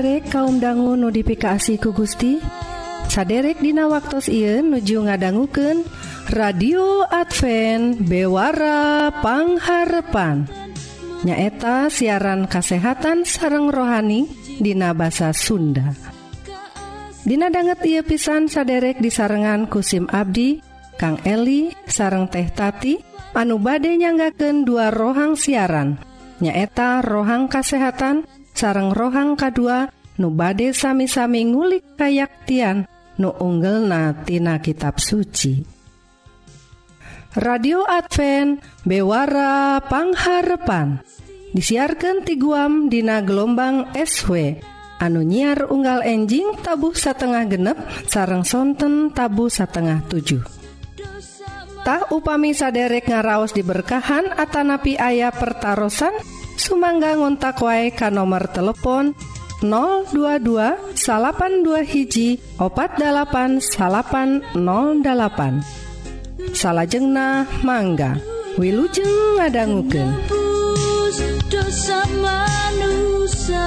saderek kaum dangu notifikasi ku Gusti. Saderek Dina waktu Ieu nuju ngadangguken radio Advent bewarapangharpan nyaeta siaran kasehatan sareng rohani Dina bahasa Sunda. Dina banget ia pisan saderek disarengan kusim Abdi Kang Eli sareng teh Tati anu bade nyanggaken dua rohang siaran. Nyaeta rohang kasehatan dan sareng rohang kedua nu bade sami-sami ngulik kayaktian nu unggel natina kitab suci. Radio Advent bewara pangharepan. Disiarkan ti guam dina gelombang SW anu nyiar unggal enjing tabuh satengah genep sarang sonten tabu satengah 7 Tah upami saderek ngaraos diberkahan Atanapi ayah pertaran Sumangga ngontak wae ka nomor telepon 022 salapan dua hiji opat dalapan salapan 08 salahjengnah mangga Wilujeng ngadangguken dosa manusia.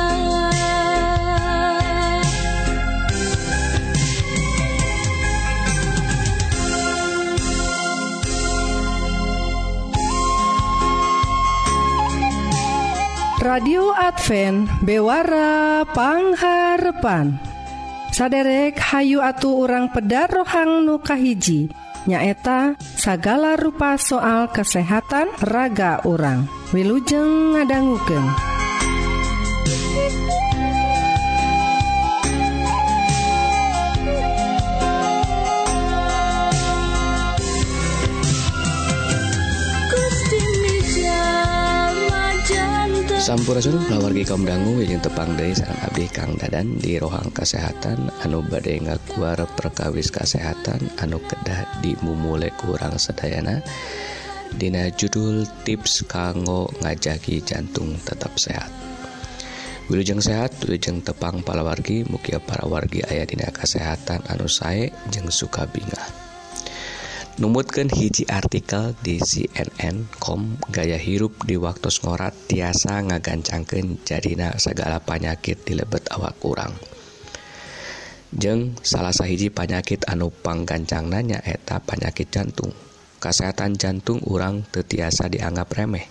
radio Advent bewarapangharpan saderek Hayu atuh urang pedar rohang nukahiji nyaeta sagala rupa soal kesehatan raga orang Wilujeng ngadangguken. Sampurasun kawargi kaum dangu yang tepang dari sarang abdi Kang Dadan di rohang kesehatan anu badai ngakuar perkawis kesehatan anu kedah dimumule kurang sedayana Dina judul tips kanggo ngajaki jantung tetap sehat. Wilujeng sehat Wilujeng tepang palawargi mukia para wargi ayah dina kesehatan anu sae jeng suka bingat Numutkan hiji artikel di CNN.com gaya hirup di waktu ngorat tiasa ngagancangkan jadina segala panyakit di lebet awak kurang. Jeng salah sahiji panyakit anu panggancang nanya eta panyakit jantung. Kesehatan jantung urang tetiasa dianggap remeh.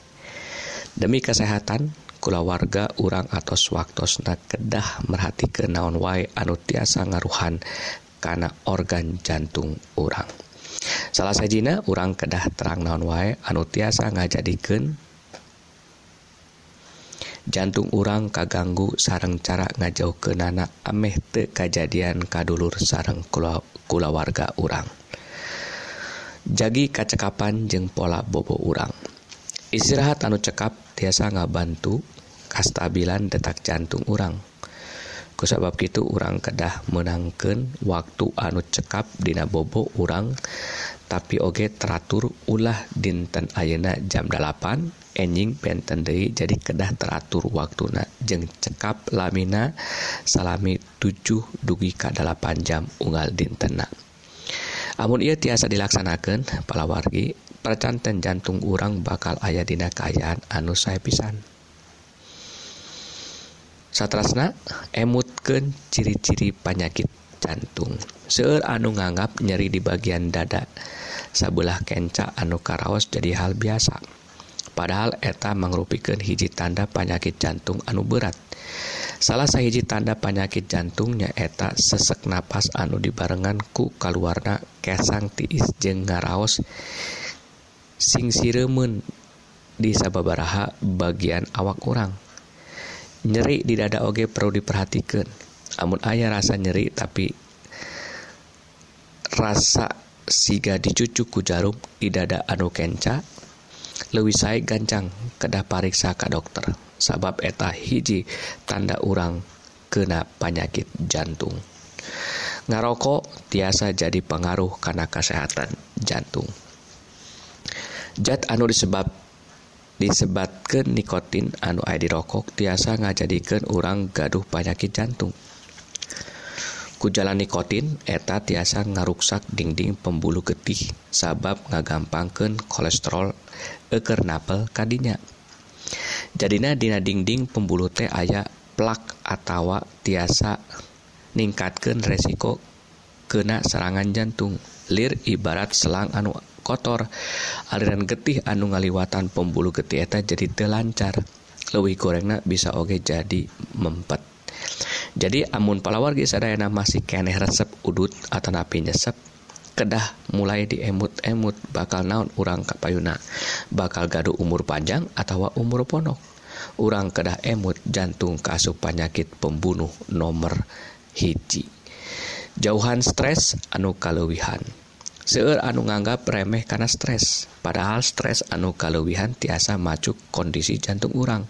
Demi kesehatan, kula warga urang atos waktosna kedah merhati ke naon wae anu tiasa ngaruhan karena organ jantung urang. salah sajina urang kedah terang naon wae anu tiasa ngajadikeun jantung urang kaganggu sarang cara ngajauh ke nana ameh te kejadian kadulur sarang kula, warga urang. Jagi kacekapan jeung pola bobo urang. Istirahat anu cekap tiasa ngabantu kastabilan detak jantung urang. kusabab gitu orang kedah menangkan waktu anu cekap Dina bobo orang tapi oge teratur ulah dinten Ayeuna jam 8 enjing benten deui jadi kedah teratur waktuna. Jeng cekap lamina salami 7 dugi ka 8 jam unggal dintenna amun ia tiasa dilaksanakan palawargi percanten jantung urang bakal ayah dina kaayaan anu saya pisan. satrasna emutken ciri-ciri panyakit jantung. Seueur anu nganggap nyeri di bagian dada sabelah kenca anu karaos jadi hal biasa. Padahal eta mengrupikan hiji tanda panyakit jantung anu berat. Salah sahiji tanda panyakit jantungnya eta sesek napas anu dibarengan ku kaluarna kesang tiis jeng ngaraos sing siremen di sababaraha bagian awak kurang nyeri di dada oge perlu diperhatikan. Amun ayah rasa nyeri tapi rasa siga dicucu ku jarum di dada anu kenca lewis saya gancang kedah pariksa ka dokter. Sabab eta hiji tanda urang kena penyakit jantung. Ngarokok tiasa jadi pengaruh karena kesehatan jantung. Zat anu disebab disebatkan nikotin anu ID rokok tiasa ngajadikan orang gaduh penyakit jantung. Kujalan nikotin eta tiasa ngaruksak dinding pembuluh getih sabab ngagampangkan kolesterol eker napel kadinya jadinya dina dinding pembuluh teh aya plak atawa tiasa ningkatkan resiko kena serangan jantung. Lir ibarat selang anu kotor. Aliran getih anu ngaliwatan pembuluh getih eta jadi telancar lebih gorengna bisa oge jadi mempet. Jadi amun palawar ge sadayana masih keneh resep udut atau napi nyesep kedah mulai diemut-emut bakal naon urang kapayuna? Bakal gaduh umur panjang atau umur ponok? Urang kedah emut jantung kasup penyakit pembunuh nomor hiji. Jauhan stres anu kalewihan seueur anu nganggap remeh karena stres. Padahal stres anu kalewihan tiasa macu kondisi jantung urang.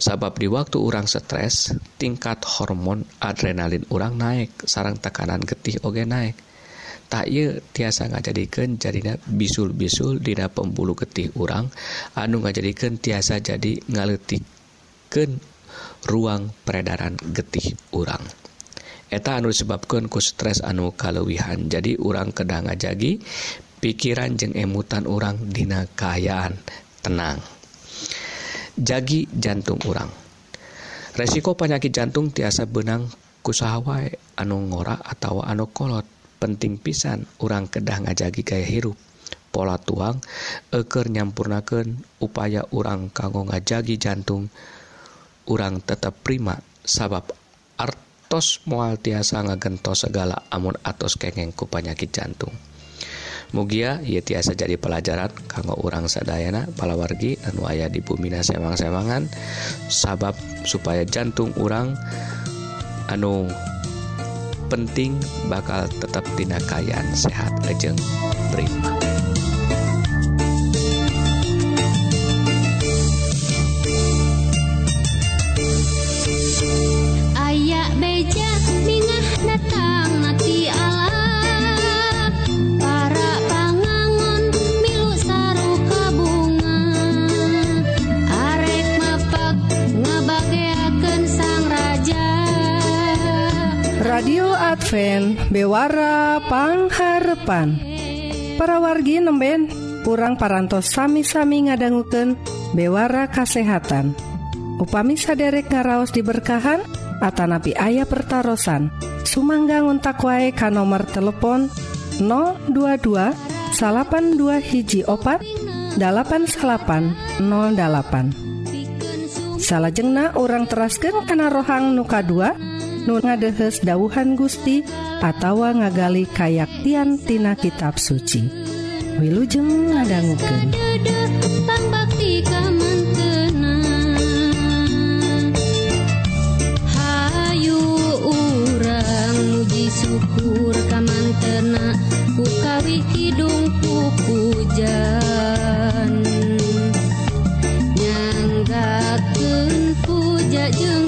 Sabab di waktu urang stres tingkat hormon adrenalin urang naik sarang tekanan getih oge naik tak ye tiasa ngajadikan jadinya bisul-bisul dina pembuluh getih urang. Anu ngajadikan tiasa jadi ngaletikkan ruang peredaran getih urang. eta anu disebabkan ku stres anu kalewihan. Jadi urang kedang ajagi pikiran jeng emutan orang dina kaayaan tenang. Jagi jantung urang. Resiko penyakit jantung tiasa benang kusahawai anu ngora atau anu kolot. Penting pisan orang kedah ngajagi gaya hirup. Pola tuang eker nyampurnaken upaya orang kanggo ngajagi jantung. Orang tetap prima sabab arti tos moal tiasa ngagentos segala amun atos kengeng ku panyakit jantung Mugia ia tiasa jadi pelajaran kanggo urang sadayana palawargi anu aya di bumina sewang-sewangan sabab supaya jantung urang anu penting bakal tetap tinakaian sehat lejeng prima. Advent bewarapangharpan para wargi nemben kurang parantos sami-sami ngadangguken bewara kasehatan. Upami saderek ngaraos diberkahan Atanapi ayah pertaran Sumangga ngontak wae ka nomor telepon 022 salapan dua hiji opat 8808 salahjengna orang terasken kana rohang nuka 2 nu ngadehes dauhan Gusti atawa ngagali kayaktian tina kitab suci. Wilujeng ngadangguken pambakti Hayu urang muji syukur kamantena Kukawi kidung pujan nyanggakeun puja jeung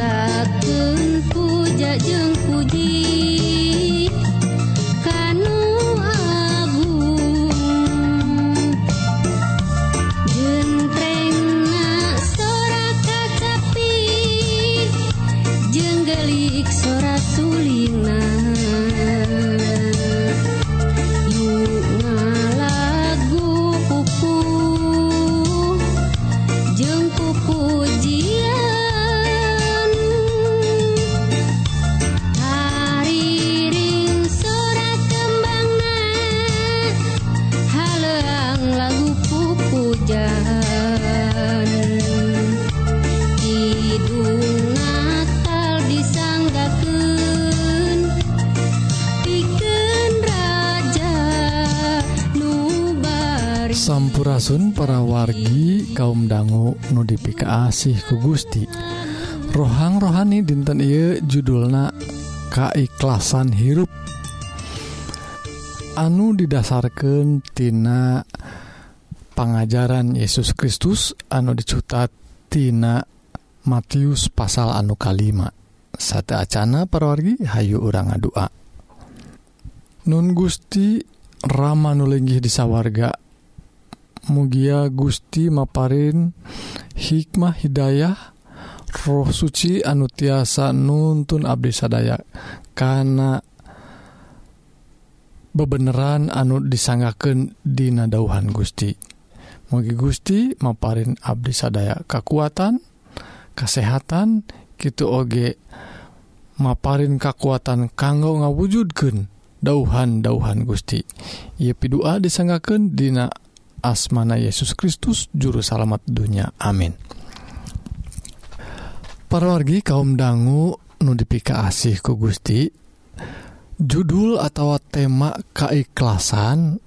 Sakeun puja jeung puji. Sampurasun. Para wargi kaum dangu nudifikasih ku Gusti. Rohang rohani dinten Ieu judulna kaiklasan hirup. Anu didasarkantina pengajaran Yesus Kristus anu dicutat Tina Matius pasal anu kalima. Sate Acana perwargi Hayu urang ngadua. Nun Gusti Rama nulinggih disawarga mugia Gusti Maparin hikmah Hidayah roh suci anu tiasa nuntun Abdi sadaya. Karena bebeneran anu disanggaken dina dauhan Gusti. Mugi Gusti Maparin Abdi sadaya. Kekuatan kesehatan gitu oge maparin kekuatan kanggo ngawujudken dauhan-dauhan Gusti. Ia pidua disanggaken dina asmana Yesus Kristus juru salamet dunya amin. Para wargi kaum dangu nudipika asih ku Gusti judul atau tema keikhlasan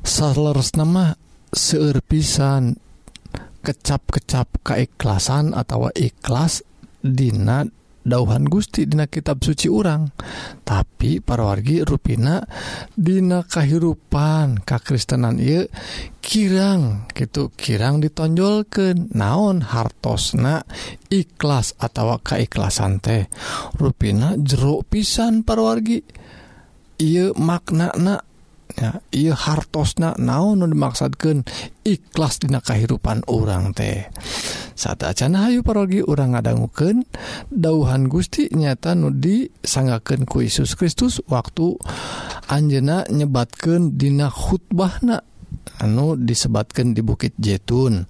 Sarlers nama seerpisan kecap-kecap keikhlasan atau ikhlas Dina dauhan Gusti Dina kitab suci urang tapi parawargi ruina Dina kahirupan kakristenan ia kirang gitu kirang ditonjol ke naon hartosna ikhlas atau kaikhlasan teh. Ruina jeruk pisan parwargi ia ieu maknana Ya, ia hartosna naon dimaksatkan ikhlas Dina kahirupan orang teh. saat Acana Hayu parogi urang ngadangguken dauhan Gusti nyata nudi sangaken ku Yesus Kristus waktu Anjena nyebatkan Dina khutbahna anu disebatkan di Bukit Jetun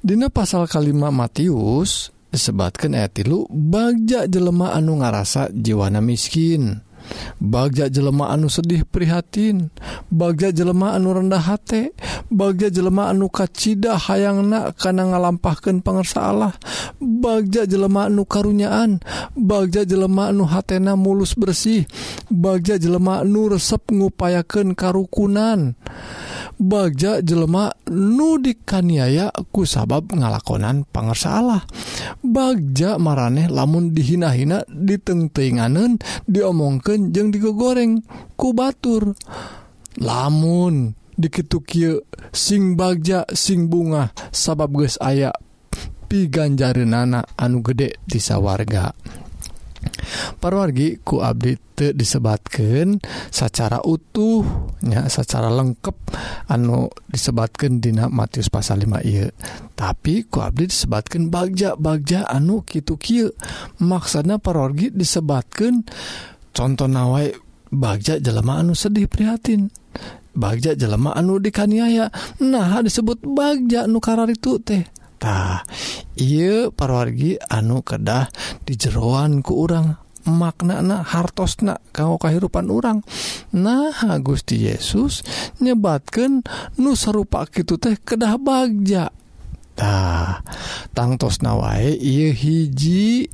Dina pasal kalima Matius disebatkan ayat tilu Bagja jelema anu ngarasa jiwana miskin. Bagja jelema anu sedih prihatin. Bagja jelema anu rendah hati. Bagja jelema anu kacita hayangna karena ngalampahkan pengersa Allah Bagja jelema anu karunyaan. Bagja jelema anu hatena mulus bersih. Bagja jelema anu resep ngupayakeun karukunan. Bagja jelema nudikaniaya ku sabab ngalakonan pangersa Allah Bagja maraneh lamun dihina-hina ditenttinganen diomongkan jeng digo goreng ku batur lamun dikitu kieu sing bagja sing bunga. Sabab guys aya piganjare nana anu gede disawarga parwargi ku update disebatkan secara utuhnya secara lengkap anu disebatkan Dina Matius pasal 5 ieu. Tapi ku update disebatkan bagja bagja anu Kitu kieu maksudna parorgi disebatkan contoh nawai Bagja jelema anu sedih prihatin. Bagja jelema anu dikaniaya. Nah disebut Bagja nukara itu tehtah iya parwargi anu kedah di jeroan ku urang. Maknana hartosna kau kehidupan urang. Nah Gusti Yesus nyebatkan nusarupa gitu teh kedah Bagja. Tangtos nawae ieu hiji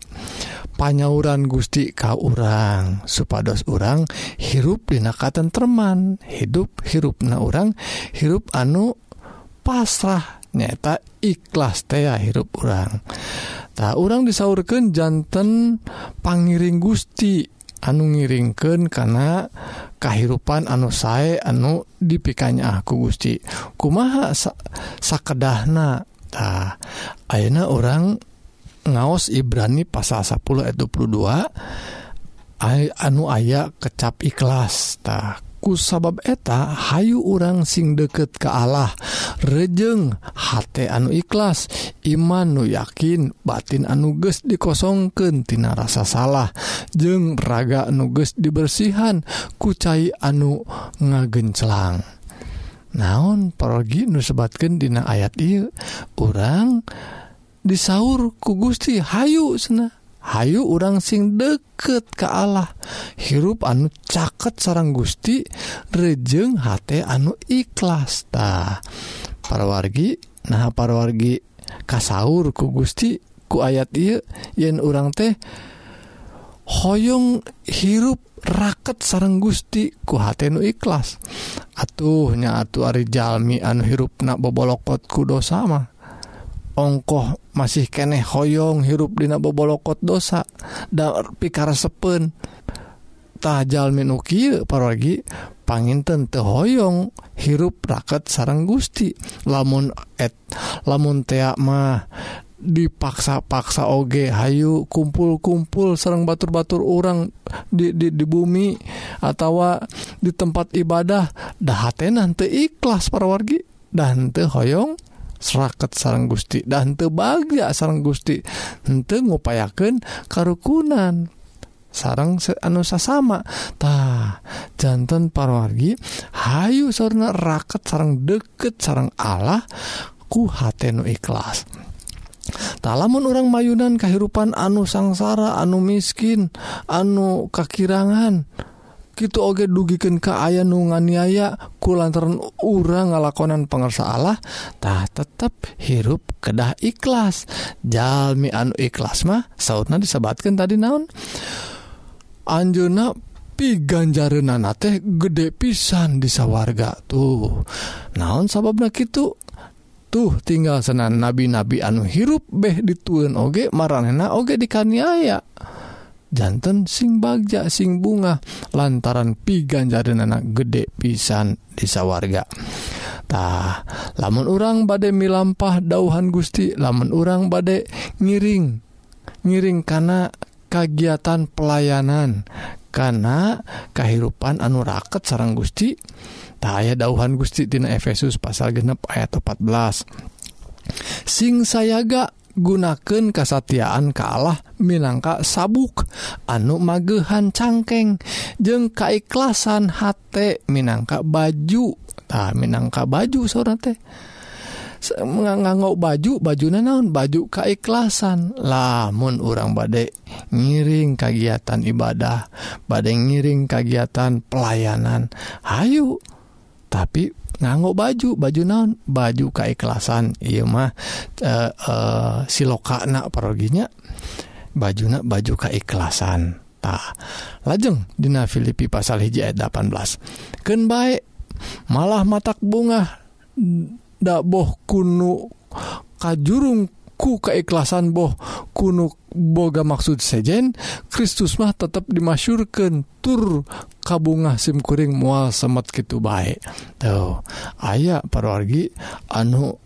panyauran Gusti kau urang. Supados orang hirup dinakatan teman hidup hirup na orang hirup anu pasrah. Nyata ikhlas teh hirup orang tak orang disaurkan jantan pangiring Gusti. Anu ngiringken karena kehidupan anu saya anu dipikanya aku Gusti. Kumaha sa sakedahna? Tak akhirnya orang yang ngaos Ibrani pasal 10 ayat 22 anu aya kecap ikhlastah sabab eta Hayu urang sing deket ke Allah. Rejeng hate anu ikhlas. Iman nu yakin batin anuges dikosongkentina rasa salah. Jeng raga nuges dibersihan kucai anu ngagencelang naon pergi nusebatkan dina ayat il orang disaur ku Gusti Hayu sena Hayu urang sing deket ke Allah. Hirup anu caket sarang Gusti rejeng H anu ikhlasta para wargi nah para wargi kasaur ku Gusti ku ayat I yen urang teh hoyong hirup raket sarang Gusti ku hatnu ikhlas. Atuhnya atuh Ari Jalmi anu hirup na bobolokot ku dosa mah. ongkoh masih keneh hoyong hirup dina bobolokot dosa da pikaresepeun minu kieu parogi panginten teu hoyong hirup raket sarang Gusti. Lamun et lamun tea mah dipaksa-paksa oge Hayu kumpul-kumpul Serang batur-batur orang di, di, di bumi atau di tempat ibadah dahhatenan ikhlas para wargi. Dan hoyong seraket sarang Gusti. Dan tebaga sarang Gusti. Ente ngupayakan karukunan. Sarang anu sasamatah jantan parwargi Hayu sarna raket sarang deket sarang Allah ku hatenu ikhlas. Talamun orang mayunan kehidupan anu sangsara anu miskin anu kakirangan gitu oge dugiken keaya nu nganiaya ku lantaran urang ngalakonan pengersaalahtah tetap hirup kedah ikhlas. Jami anu ikhlas mah sautna disebatkan tadi naon? Anjuna piganjarenana teh gede pisan di sawwarga tuh. Naon sababnya gitu tuh tinggal senan nabi-nabi anu hirup beh dituen oge marana oge dikaniaya. jantan sing bagja sing bunga lantaran piganjarin anak gede pisan desa wargatah lamun urang badai milampah dauhan Gusti lamun urang badai ngiring ngiring karena kegiatan pelayanan karena kehidupan anu raket sarang Gusti. Aya dauhan Gustitina Efesus pasal genep ayat 14 sing sayaga gunaken kasatiaan kalah minangka sabuk. Anu magehan cangkeng jeung kaikhlasan H minangka baju. Nah, minangka baju sora teh. Nganggo baju baju na naon? Baju kaikhlasan lamun orang badek ngiring kagiatan ibadah badai ngiring kagiatan pelayanan. Ayu tapi nganggo baju baju naon? Baju keikhlasan iya mah eh, eh, uh, uh, silokana paroginya bajuna baju keikhlasan tah lajeng Dina Filipi pasal hiji ayat 18 ken baik malah matak bunga daboh kunu kajurung ku keikhlasan boh. Kuno boga maksud sejen Kristus mah tetap dimasyurkan tur kabunga simkuring mual semet gitu baik tuh aya parwargi anu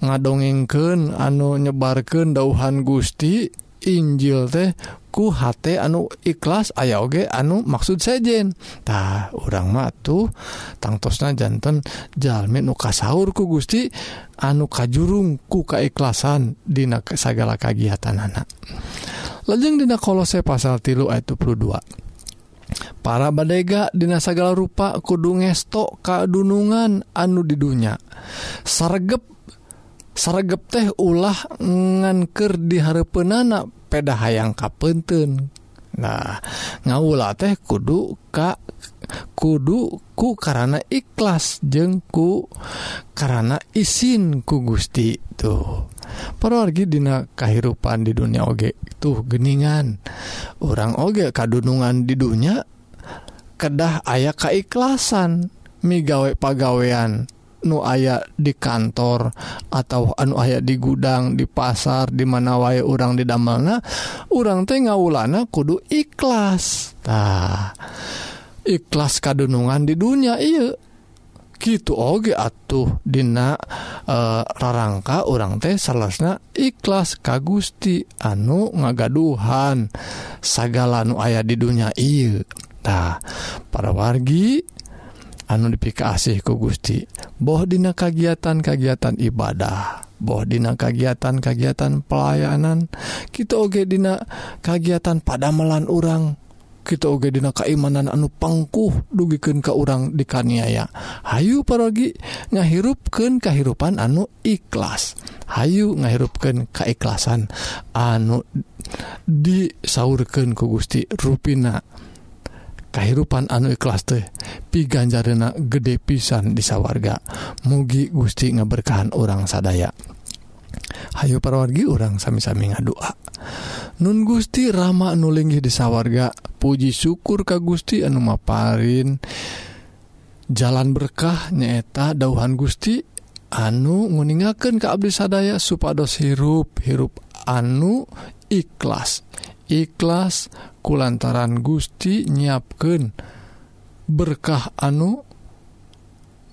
ngadongengken anu nyebarkan dauhan Gusti Injil teh ku hate anu ikhlas aya oge anu maksud sajakah orang matu tangtosna jantan Jalmin nu sahur ku Gusti anu kajurung ku kaikhlasan dina segala kagiatan anak lejeng dina kolose pasal tilu ayat 22 para badega dinasagala rupa kudu ngestok kadunungan anu di dunya. Sargep saregep teh ulah nganker diharepenana peda hayang kapenten Nah ngaula teh kudu Ka kuduku karena ikhlas jengku karena isin ku Gusti tuh. Pergi dina kehidupan di dunia oge tuh geningan. Orang oge kadunungan di dunia kedah ayah kaikhlasan migawe pagawean. nu aya di kantor atau anu aya di gudang di pasar dimana wae orang didamelna orang teh ngawulana kudu ikhlastah ikhlas kadunungan di dunia iya gitu oge atuh dina e, rarangka orang teh salahsna ikhlas ka Gusti anu ngagaduhan segala nu aya di dunia iya Nah, para wargi anu dipikasih ku Gusti boh dina kagiatan-kagiatan ibadah boh dina kagiatan-kagiatan pelayanan kita ogedina kagiatan pada melan orang kita ogedina keimanan anu pangkuh dugiken ke urang dikaniaya. Hayu parogi ngahirupken kehidupan anu ikhlas. Hayu ngahirupken keikhlasan anu disaurken ku Gusti ruina kehidupan anu ikhlas teh piganjarna gede pisan disawarga mugi Gusti ngeberkahan orang sadaya. Hayu parwargi orang sami-sami ngadoa Nun Gusti Rama nulinggih disawarga puji syukur ka Gusti anu maparin. Jalan berkah nyaeta dauhan Gusti anu nguningaken ke Abdi sadaya supados hirup hirup anu ikhlas. ikhlas kulantaran Gusti nyiapken berkah anu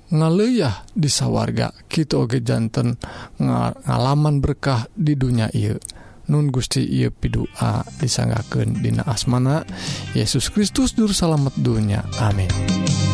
ngaleyah disawarga kita oge jantan ngalaman berkah di dunia I Nun Gusti ia pidua disanggaken Dina asmana. Yesus Kristus Dur salamet dunya. Amin.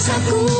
casa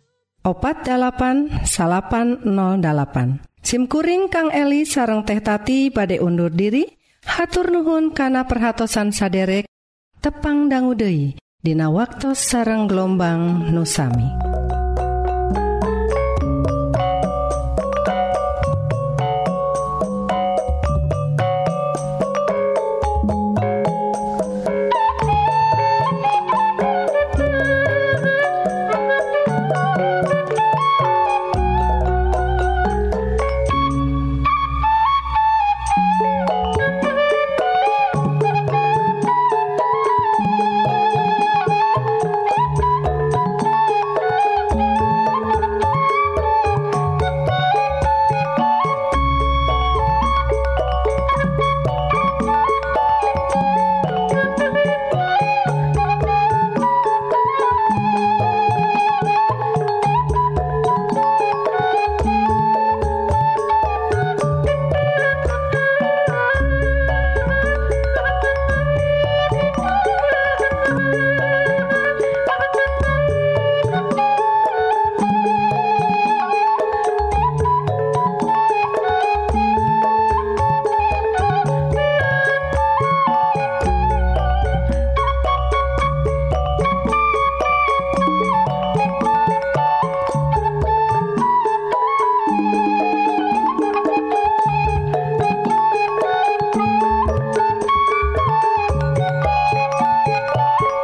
opat 8 salapan 08 SIMkuring Kang Eli sareng teh tati badai undur diri hatur nuhun kana perhatsan saderek tepang danggudehi Dina waktu sareng gelombang nusami.